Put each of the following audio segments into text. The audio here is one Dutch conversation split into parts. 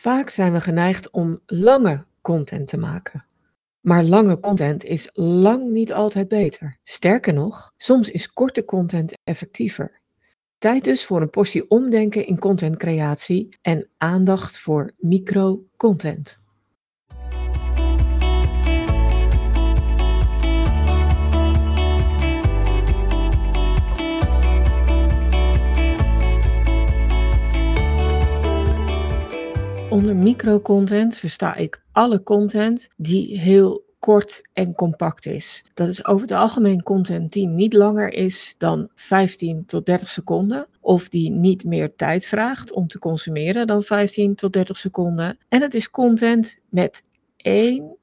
Vaak zijn we geneigd om lange content te maken. Maar lange content is lang niet altijd beter. Sterker nog, soms is korte content effectiever. Tijd dus voor een portie omdenken in contentcreatie en aandacht voor micro-content. Onder microcontent versta ik alle content die heel kort en compact is. Dat is over het algemeen content die niet langer is dan 15 tot 30 seconden. Of die niet meer tijd vraagt om te consumeren dan 15 tot 30 seconden. En het is content met één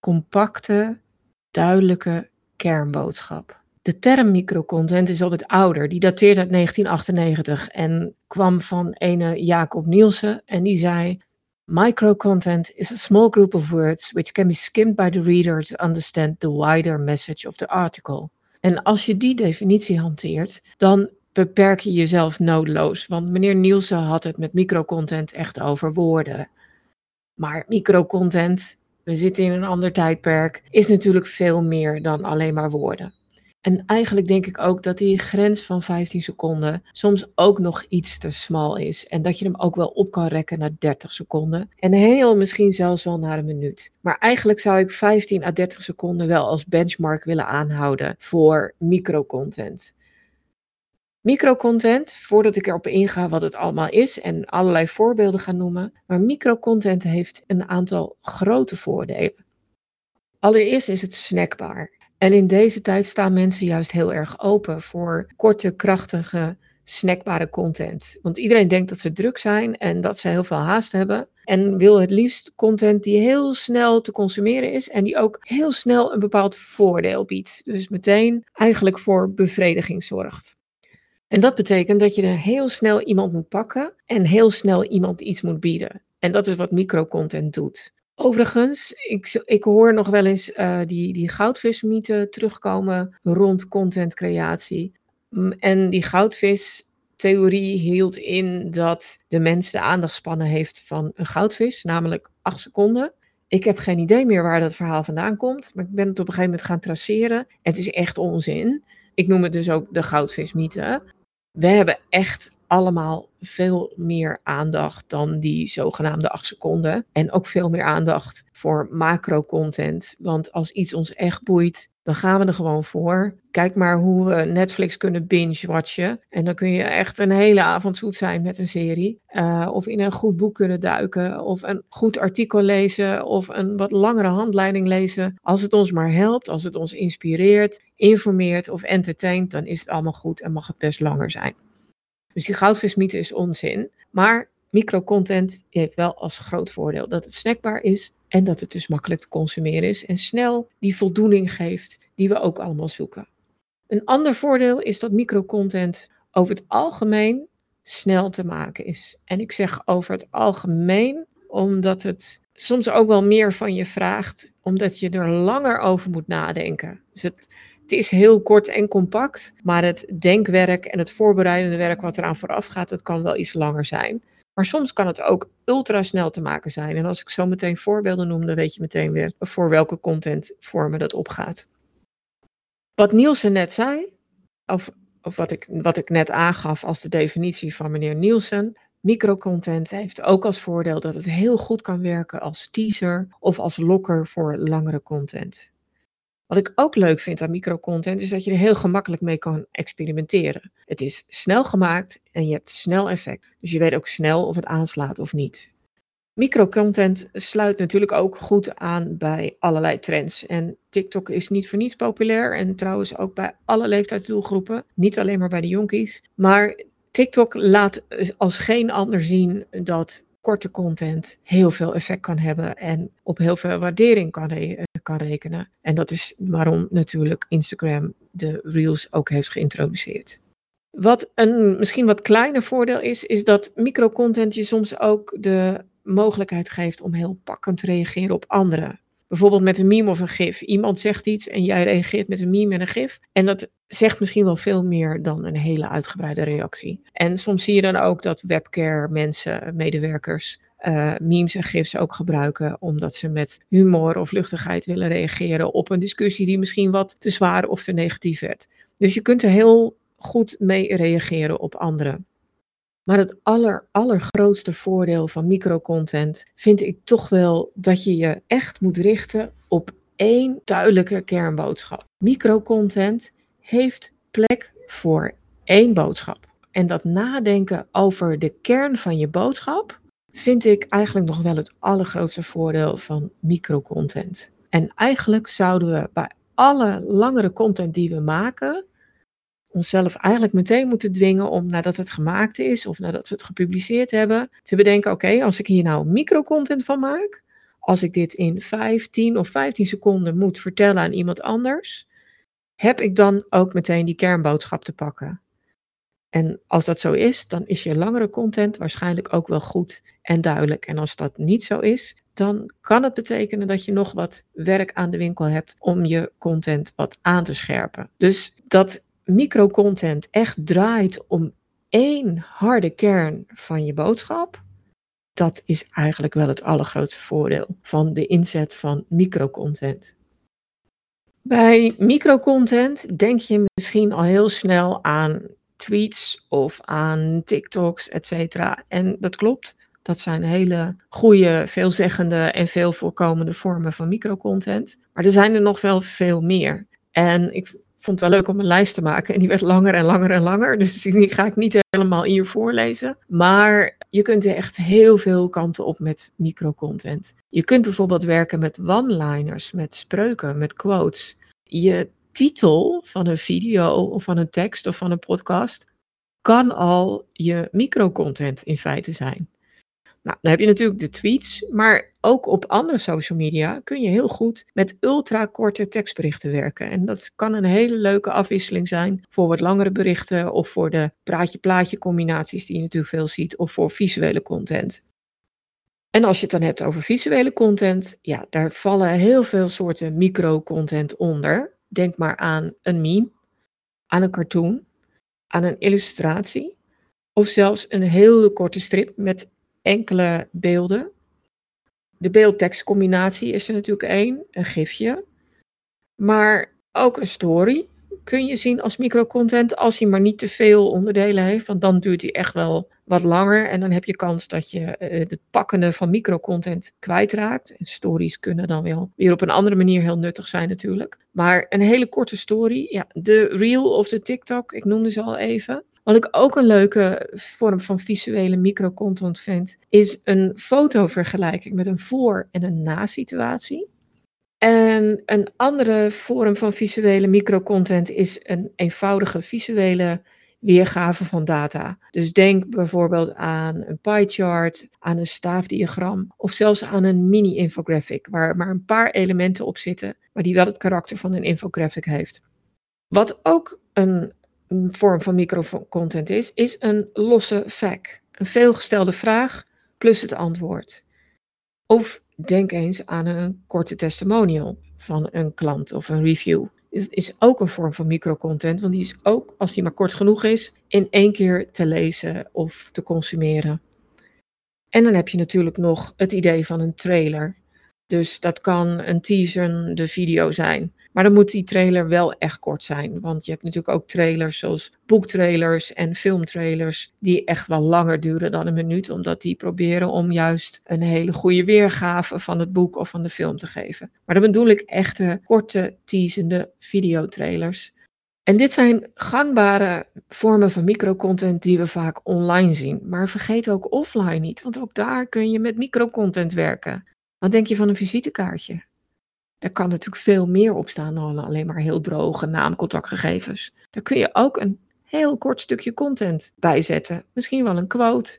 compacte, duidelijke kernboodschap. De term microcontent is al wat ouder. Die dateert uit 1998 en kwam van ene Jacob Nielsen. En die zei: Microcontent is a small group of words which can be skimmed by the reader to understand the wider message of the article. En als je die definitie hanteert, dan beperk je jezelf noodloos. Want meneer Nielsen had het met microcontent echt over woorden. Maar microcontent, we zitten in een ander tijdperk, is natuurlijk veel meer dan alleen maar woorden. En eigenlijk denk ik ook dat die grens van 15 seconden soms ook nog iets te smal is. En dat je hem ook wel op kan rekken naar 30 seconden. En heel misschien zelfs wel naar een minuut. Maar eigenlijk zou ik 15 à 30 seconden wel als benchmark willen aanhouden voor microcontent. Microcontent, voordat ik erop inga wat het allemaal is en allerlei voorbeelden ga noemen. Maar microcontent heeft een aantal grote voordelen. Allereerst is het snackbaar. En in deze tijd staan mensen juist heel erg open voor korte, krachtige, snackbare content. Want iedereen denkt dat ze druk zijn en dat ze heel veel haast hebben. En wil het liefst content die heel snel te consumeren is en die ook heel snel een bepaald voordeel biedt. Dus meteen eigenlijk voor bevrediging zorgt. En dat betekent dat je er heel snel iemand moet pakken en heel snel iemand iets moet bieden. En dat is wat microcontent doet. Overigens, ik, ik hoor nog wel eens uh, die, die goudvismythe terugkomen rond contentcreatie. En die goudvistheorie hield in dat de mens de aandachtspannen heeft van een goudvis, namelijk 8 seconden. Ik heb geen idee meer waar dat verhaal vandaan komt, maar ik ben het op een gegeven moment gaan traceren. Het is echt onzin. Ik noem het dus ook de goudvismythe. We hebben echt allemaal veel meer aandacht dan die zogenaamde acht seconden. En ook veel meer aandacht voor macro-content. Want als iets ons echt boeit, dan gaan we er gewoon voor. Kijk maar hoe we Netflix kunnen binge-watchen. En dan kun je echt een hele avond zoet zijn met een serie. Uh, of in een goed boek kunnen duiken. Of een goed artikel lezen. Of een wat langere handleiding lezen. Als het ons maar helpt, als het ons inspireert, informeert of entertaint, dan is het allemaal goed en mag het best langer zijn. Dus die goudvismythe is onzin. Maar microcontent heeft wel als groot voordeel dat het snackbaar is en dat het dus makkelijk te consumeren is en snel die voldoening geeft die we ook allemaal zoeken. Een ander voordeel is dat microcontent over het algemeen snel te maken is. En ik zeg over het algemeen omdat het soms ook wel meer van je vraagt, omdat je er langer over moet nadenken. Dus het, het is heel kort en compact, maar het denkwerk en het voorbereidende werk wat eraan vooraf gaat, dat kan wel iets langer zijn. Maar soms kan het ook ultra snel te maken zijn. En als ik zo meteen voorbeelden noem, dan weet je meteen weer voor welke contentvormen dat opgaat. Wat Nielsen net zei, of, of wat, ik, wat ik net aangaf als de definitie van meneer Nielsen, microcontent heeft ook als voordeel dat het heel goed kan werken als teaser of als lokker voor langere content. Wat ik ook leuk vind aan microcontent is dat je er heel gemakkelijk mee kan experimenteren. Het is snel gemaakt en je hebt snel effect. Dus je weet ook snel of het aanslaat of niet. Microcontent sluit natuurlijk ook goed aan bij allerlei trends. En TikTok is niet voor niets populair en trouwens ook bij alle leeftijdsdoelgroepen. Niet alleen maar bij de jonkies. Maar TikTok laat als geen ander zien dat korte content heel veel effect kan hebben en op heel veel waardering kan, kan rekenen. En dat is waarom natuurlijk Instagram de Reels ook heeft geïntroduceerd. Wat een misschien wat kleiner voordeel is, is dat microcontent je soms ook de mogelijkheid geeft om heel pakkend te reageren op anderen. Bijvoorbeeld met een meme of een gif. Iemand zegt iets en jij reageert met een meme en een gif. En dat zegt misschien wel veel meer dan een hele uitgebreide reactie. En soms zie je dan ook dat webcare mensen, medewerkers, uh, memes en gifs ook gebruiken omdat ze met humor of luchtigheid willen reageren op een discussie die misschien wat te zwaar of te negatief werd. Dus je kunt er heel goed mee reageren op anderen. Maar het aller, allergrootste voordeel van microcontent vind ik toch wel dat je je echt moet richten op één duidelijke kernboodschap. Microcontent heeft plek voor één boodschap. En dat nadenken over de kern van je boodschap vind ik eigenlijk nog wel het allergrootste voordeel van microcontent. En eigenlijk zouden we bij alle langere content die we maken, onszelf eigenlijk meteen moeten dwingen om nadat het gemaakt is of nadat we het gepubliceerd hebben, te bedenken: oké, als ik hier nou microcontent van maak, als ik dit in 5, 10 of 15 seconden moet vertellen aan iemand anders, heb ik dan ook meteen die kernboodschap te pakken. En als dat zo is, dan is je langere content waarschijnlijk ook wel goed en duidelijk. En als dat niet zo is, dan kan het betekenen dat je nog wat werk aan de winkel hebt om je content wat aan te scherpen. Dus dat microcontent echt draait om één harde kern van je boodschap, dat is eigenlijk wel het allergrootste voordeel van de inzet van microcontent. Bij microcontent denk je misschien al heel snel aan tweets of aan TikToks, et cetera. En dat klopt. Dat zijn hele goede, veelzeggende en veel voorkomende vormen van microcontent. Maar er zijn er nog wel veel meer. En ik vond het wel leuk om een lijst te maken. En die werd langer en langer en langer. Dus die ga ik niet helemaal hier voorlezen. Maar je kunt er echt heel veel kanten op met microcontent. Je kunt bijvoorbeeld werken met one-liners, met spreuken, met quotes. Je titel van een video of van een tekst of van een podcast kan al je microcontent in feite zijn. Nou, dan heb je natuurlijk de tweets, maar ook op andere social media kun je heel goed met ultra korte tekstberichten werken. En dat kan een hele leuke afwisseling zijn voor wat langere berichten of voor de praatje-plaatje combinaties die je natuurlijk veel ziet of voor visuele content. En als je het dan hebt over visuele content, ja, daar vallen heel veel soorten microcontent onder. Denk maar aan een meme, aan een cartoon, aan een illustratie of zelfs een hele korte strip met enkele beelden. De beeld-tekstcombinatie is er natuurlijk één, een gifje. Maar ook een story kun je zien als microcontent als hij maar niet te veel onderdelen heeft. Want dan duurt hij echt wel wat langer en dan heb je kans dat je uh, het pakkende van microcontent kwijtraakt. En stories kunnen dan wel weer op een andere manier heel nuttig zijn natuurlijk. Maar een hele korte story, ja, de reel of de TikTok, ik noemde ze al even. Wat ik ook een leuke vorm van visuele microcontent vind, is een fotovergelijking met een voor- en een na-situatie. En een andere vorm van visuele microcontent is een eenvoudige visuele weergave van data. Dus denk bijvoorbeeld aan een pie chart, aan een staafdiagram of zelfs aan een mini-infographic waar maar een paar elementen op zitten, maar die wel het karakter van een infographic heeft. Wat ook een vorm van microcontent is, is een losse fact. Een veelgestelde vraag plus het antwoord. Of denk eens aan een korte testimonial van een klant of een review. Het is ook een vorm van microcontent, want die is ook, als die maar kort genoeg is, in één keer te lezen of te consumeren. En dan heb je natuurlijk nog het idee van een trailer. Dus dat kan een teaser, de video zijn. Maar dan moet die trailer wel echt kort zijn. Want je hebt natuurlijk ook trailers zoals boektrailers en filmtrailers. Die echt wel langer duren dan een minuut. Omdat die proberen om juist een hele goede weergave van het boek of van de film te geven. Maar dan bedoel ik echte korte teasende videotrailers. En dit zijn gangbare vormen van microcontent die we vaak online zien. Maar vergeet ook offline niet, want ook daar kun je met microcontent werken. Wat denk je van een visitekaartje? Daar kan natuurlijk veel meer op staan dan alleen maar heel droge naamcontactgegevens. Daar kun je ook een heel kort stukje content bij zetten. Misschien wel een quote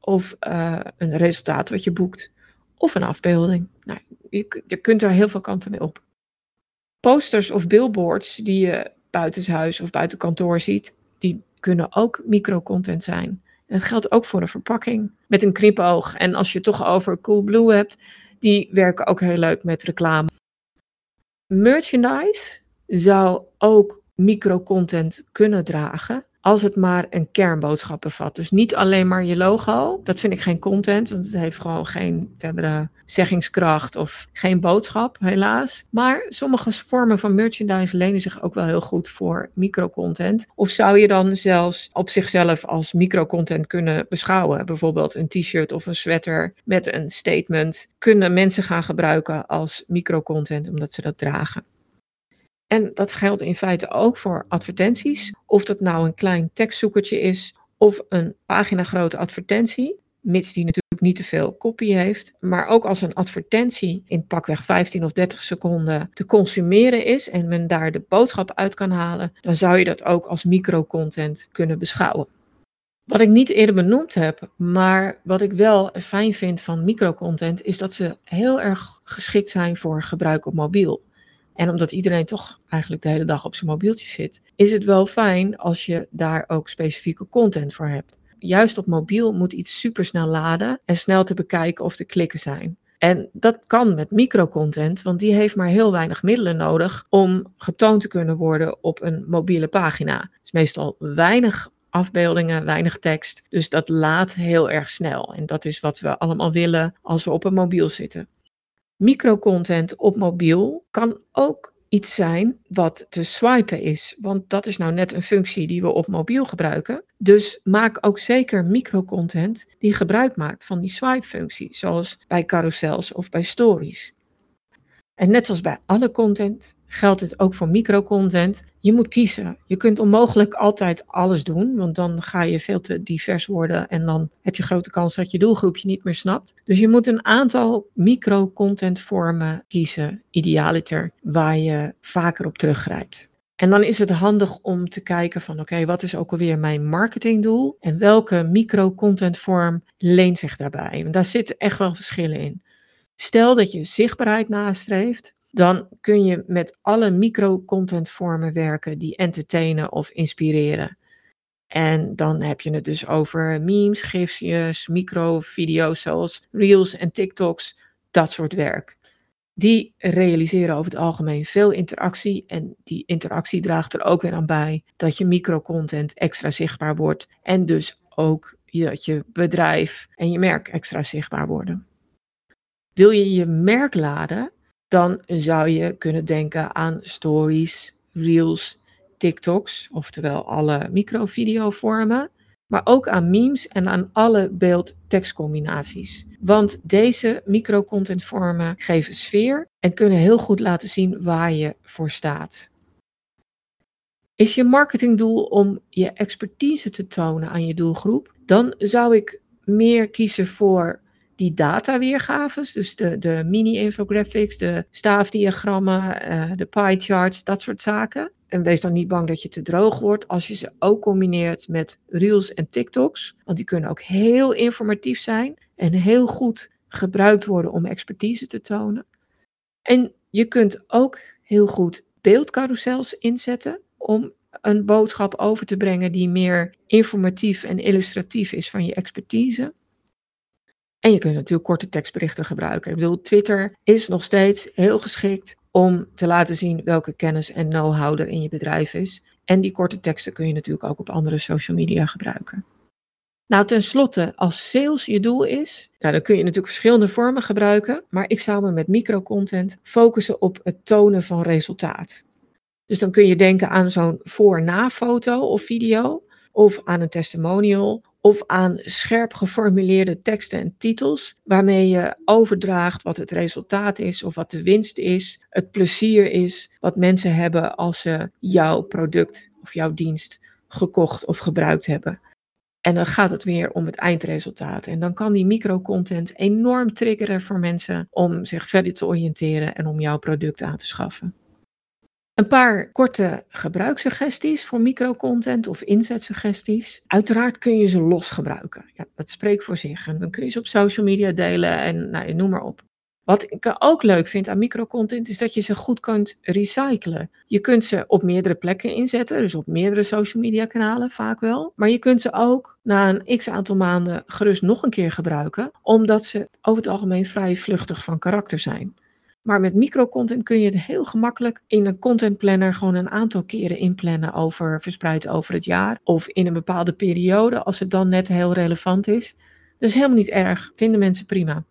of uh, een resultaat wat je boekt of een afbeelding. Nou, je, kunt er heel veel kanten mee op. Posters of billboards die je buitenshuis of buiten kantoor ziet, die kunnen ook microcontent zijn. Dat geldt ook voor een verpakking met een knipoog. En als je het toch over Coolblue hebt, die werken ook heel leuk met reclame. Merchandise zou ook microcontent kunnen dragen als het maar een kernboodschap bevat. Dus niet alleen maar je logo. Dat vind ik geen content, want het heeft gewoon geen verdere zeggingskracht of geen boodschap, helaas. Maar sommige vormen van merchandise lenen zich ook wel heel goed voor microcontent. Of zou je dan zelfs op zichzelf als microcontent kunnen beschouwen? Bijvoorbeeld een t-shirt of een sweater met een statement kunnen mensen gaan gebruiken als microcontent omdat ze dat dragen. En dat geldt in feite ook voor advertenties. Of dat nou een klein tekstzoekertje is of een pagina grote advertentie, mits die natuurlijk niet te veel copy heeft. Maar ook als een advertentie in pakweg 15 of 30 seconden te consumeren is en men daar de boodschap uit kan halen, dan zou je dat ook als microcontent kunnen beschouwen. Wat ik niet eerder benoemd heb, maar wat ik wel fijn vind van microcontent, is dat ze heel erg geschikt zijn voor gebruik op mobiel. En omdat iedereen toch eigenlijk de hele dag op zijn mobieltje zit, is het wel fijn als je daar ook specifieke content voor hebt. Juist op mobiel moet iets supersnel laden en snel te bekijken of te klikken zijn. En dat kan met microcontent, want die heeft maar heel weinig middelen nodig om getoond te kunnen worden op een mobiele pagina. Het is meestal weinig afbeeldingen, weinig tekst. Dus dat laat heel erg snel. En dat is wat we allemaal willen als we op een mobiel zitten. Microcontent op mobiel kan ook iets zijn wat te swipen is. Want dat is nou net een functie die we op mobiel gebruiken. Dus maak ook zeker microcontent die gebruik maakt van die swipe-functie, zoals bij carousels of bij stories. En net als bij alle content geldt dit ook voor microcontent. Je moet kiezen. Je kunt onmogelijk altijd alles doen, want dan ga je veel te divers worden en dan heb je grote kans dat je doelgroepje niet meer snapt. Dus je moet een aantal microcontent vormen kiezen, idealiter, waar je vaker op teruggrijpt. En dan is het handig om te kijken van oké, wat is ook alweer mijn marketingdoel en welke microcontent vorm leent zich daarbij? Want daar zitten echt wel verschillen in. Stel dat je zichtbaarheid nastreeft, dan kun je met alle micro-contentvormen werken die entertainen of inspireren. En dan heb je het dus over memes, gifjes, microvideo's zoals Reels en TikToks, dat soort werk. Die realiseren over het algemeen veel interactie en die interactie draagt er ook weer aan bij dat je microcontent extra zichtbaar wordt en dus ook dat je bedrijf en je merk extra zichtbaar worden. Wil je je merk laden, dan zou je kunnen denken aan stories, reels, TikToks, oftewel alle microvideovormen, maar ook aan memes en aan alle beeld-tekstcombinaties. Want deze microcontentvormen geven sfeer en kunnen heel goed laten zien waar je voor staat. Is je marketingdoel om je expertise te tonen aan je doelgroep? Dan zou ik meer kiezen voor die dataweergaves, dus de, de mini-infographics, de staafdiagrammen, uh, de pie charts, dat soort zaken. En wees dan niet bang dat je te droog wordt als je ze ook combineert met reels en TikToks. Want die kunnen ook heel informatief zijn en heel goed gebruikt worden om expertise te tonen. En je kunt ook heel goed beeldcarousels inzetten om een boodschap over te brengen die meer informatief en illustratief is van je expertise. En je kunt natuurlijk korte tekstberichten gebruiken. Ik bedoel, Twitter is nog steeds heel geschikt om te laten zien welke kennis en know-how er in je bedrijf is. En die korte teksten kun je natuurlijk ook op andere social media gebruiken. Nou, tenslotte, als sales je doel is, nou, dan kun je natuurlijk verschillende vormen gebruiken, maar ik zou me met microcontent focussen op het tonen van resultaat. Dus dan kun je denken aan zo'n voor-na foto of video, of aan een testimonial, of aan scherp geformuleerde teksten en titels, waarmee je overdraagt wat het resultaat is of wat de winst is, het plezier is wat mensen hebben als ze jouw product of jouw dienst gekocht of gebruikt hebben. En dan gaat het weer om het eindresultaat. En dan kan die microcontent enorm triggeren voor mensen om zich verder te oriënteren en om jouw product aan te schaffen. Een paar korte gebruikssuggesties voor microcontent of inzetsuggesties. Uiteraard kun je ze los gebruiken. Ja, dat spreekt voor zich. En dan kun je ze op social media delen en nou, noem maar op. Wat ik ook leuk vind aan microcontent is dat je ze goed kunt recyclen. Je kunt ze op meerdere plekken inzetten, dus op meerdere social media kanalen vaak wel. Maar je kunt ze ook na een x aantal maanden gerust nog een keer gebruiken, omdat ze over het algemeen vrij vluchtig van karakter zijn. Maar met microcontent kun je het heel gemakkelijk in een content planner gewoon een aantal keren inplannen over, verspreid over het jaar. Of in een bepaalde periode als het dan net heel relevant is. Dat is helemaal niet erg, vinden mensen prima.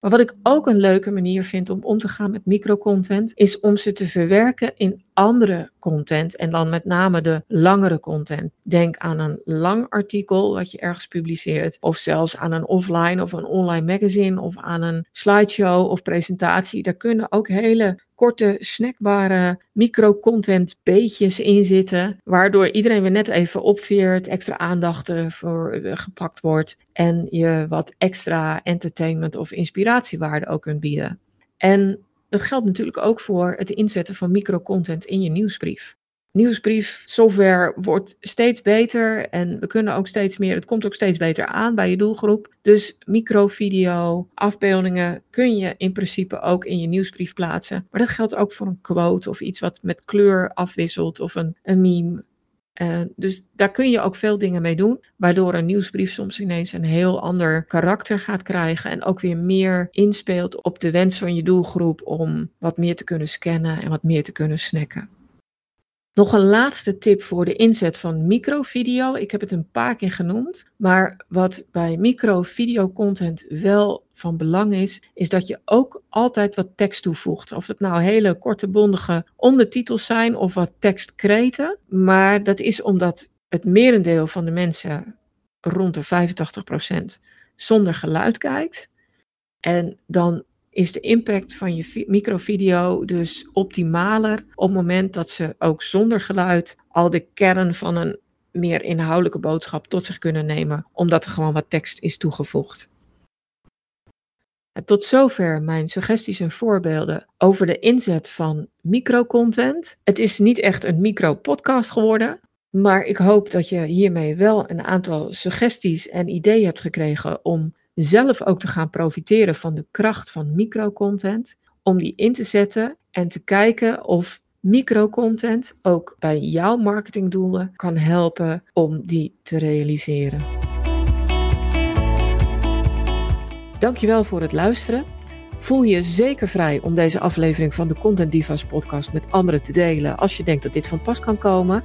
Maar wat ik ook een leuke manier vind om om te gaan met microcontent, is om ze te verwerken in andere content en dan met name de langere content. Denk aan een lang artikel wat je ergens publiceert, of zelfs aan een offline of een online magazine, of aan een slideshow of presentatie. Daar kunnen ook hele korte, snackbare micro-content beetjes in zitten, waardoor iedereen weer net even opveert, extra aandacht voor eh, gepakt wordt en je wat extra entertainment of inspiratiewaarde ook kunt bieden. En dat geldt natuurlijk ook voor het inzetten van microcontent in je nieuwsbrief. Nieuwsbrief software wordt steeds beter en we kunnen ook steeds meer, het komt ook steeds beter aan bij je doelgroep. Dus microvideo, afbeeldingen kun je in principe ook in je nieuwsbrief plaatsen. Maar dat geldt ook voor een quote of iets wat met kleur afwisselt of een, een meme. Uh, dus daar kun je ook veel dingen mee doen, waardoor een nieuwsbrief soms ineens een heel ander karakter gaat krijgen en ook weer meer inspeelt op de wens van je doelgroep om wat meer te kunnen scannen en wat meer te kunnen snacken. Nog een laatste tip voor de inzet van microvideo. Ik heb het een paar keer genoemd, maar wat bij microvideo content wel van belang is, is dat je ook altijd wat tekst toevoegt. Of het nou hele korte, bondige ondertitels zijn of wat tekstkreten. Maar dat is omdat het merendeel van de mensen, rond de 85%, zonder geluid kijkt. En dan is de impact van je microvideo dus optimaler op het moment dat ze ook zonder geluid al de kern van een meer inhoudelijke boodschap tot zich kunnen nemen, omdat er gewoon wat tekst is toegevoegd. tot zover mijn suggesties en voorbeelden over de inzet van microcontent. Het is niet echt een micro-podcast geworden, maar ik hoop dat je hiermee wel een aantal suggesties en ideeën hebt gekregen om zelf ook te gaan profiteren van de kracht van microcontent, om die in te zetten en te kijken of microcontent ook bij jouw marketingdoelen kan helpen om die te realiseren. Dankjewel voor het luisteren. Voel je zeker vrij om deze aflevering van de Content Divas podcast met anderen te delen als je denkt dat dit van pas kan komen.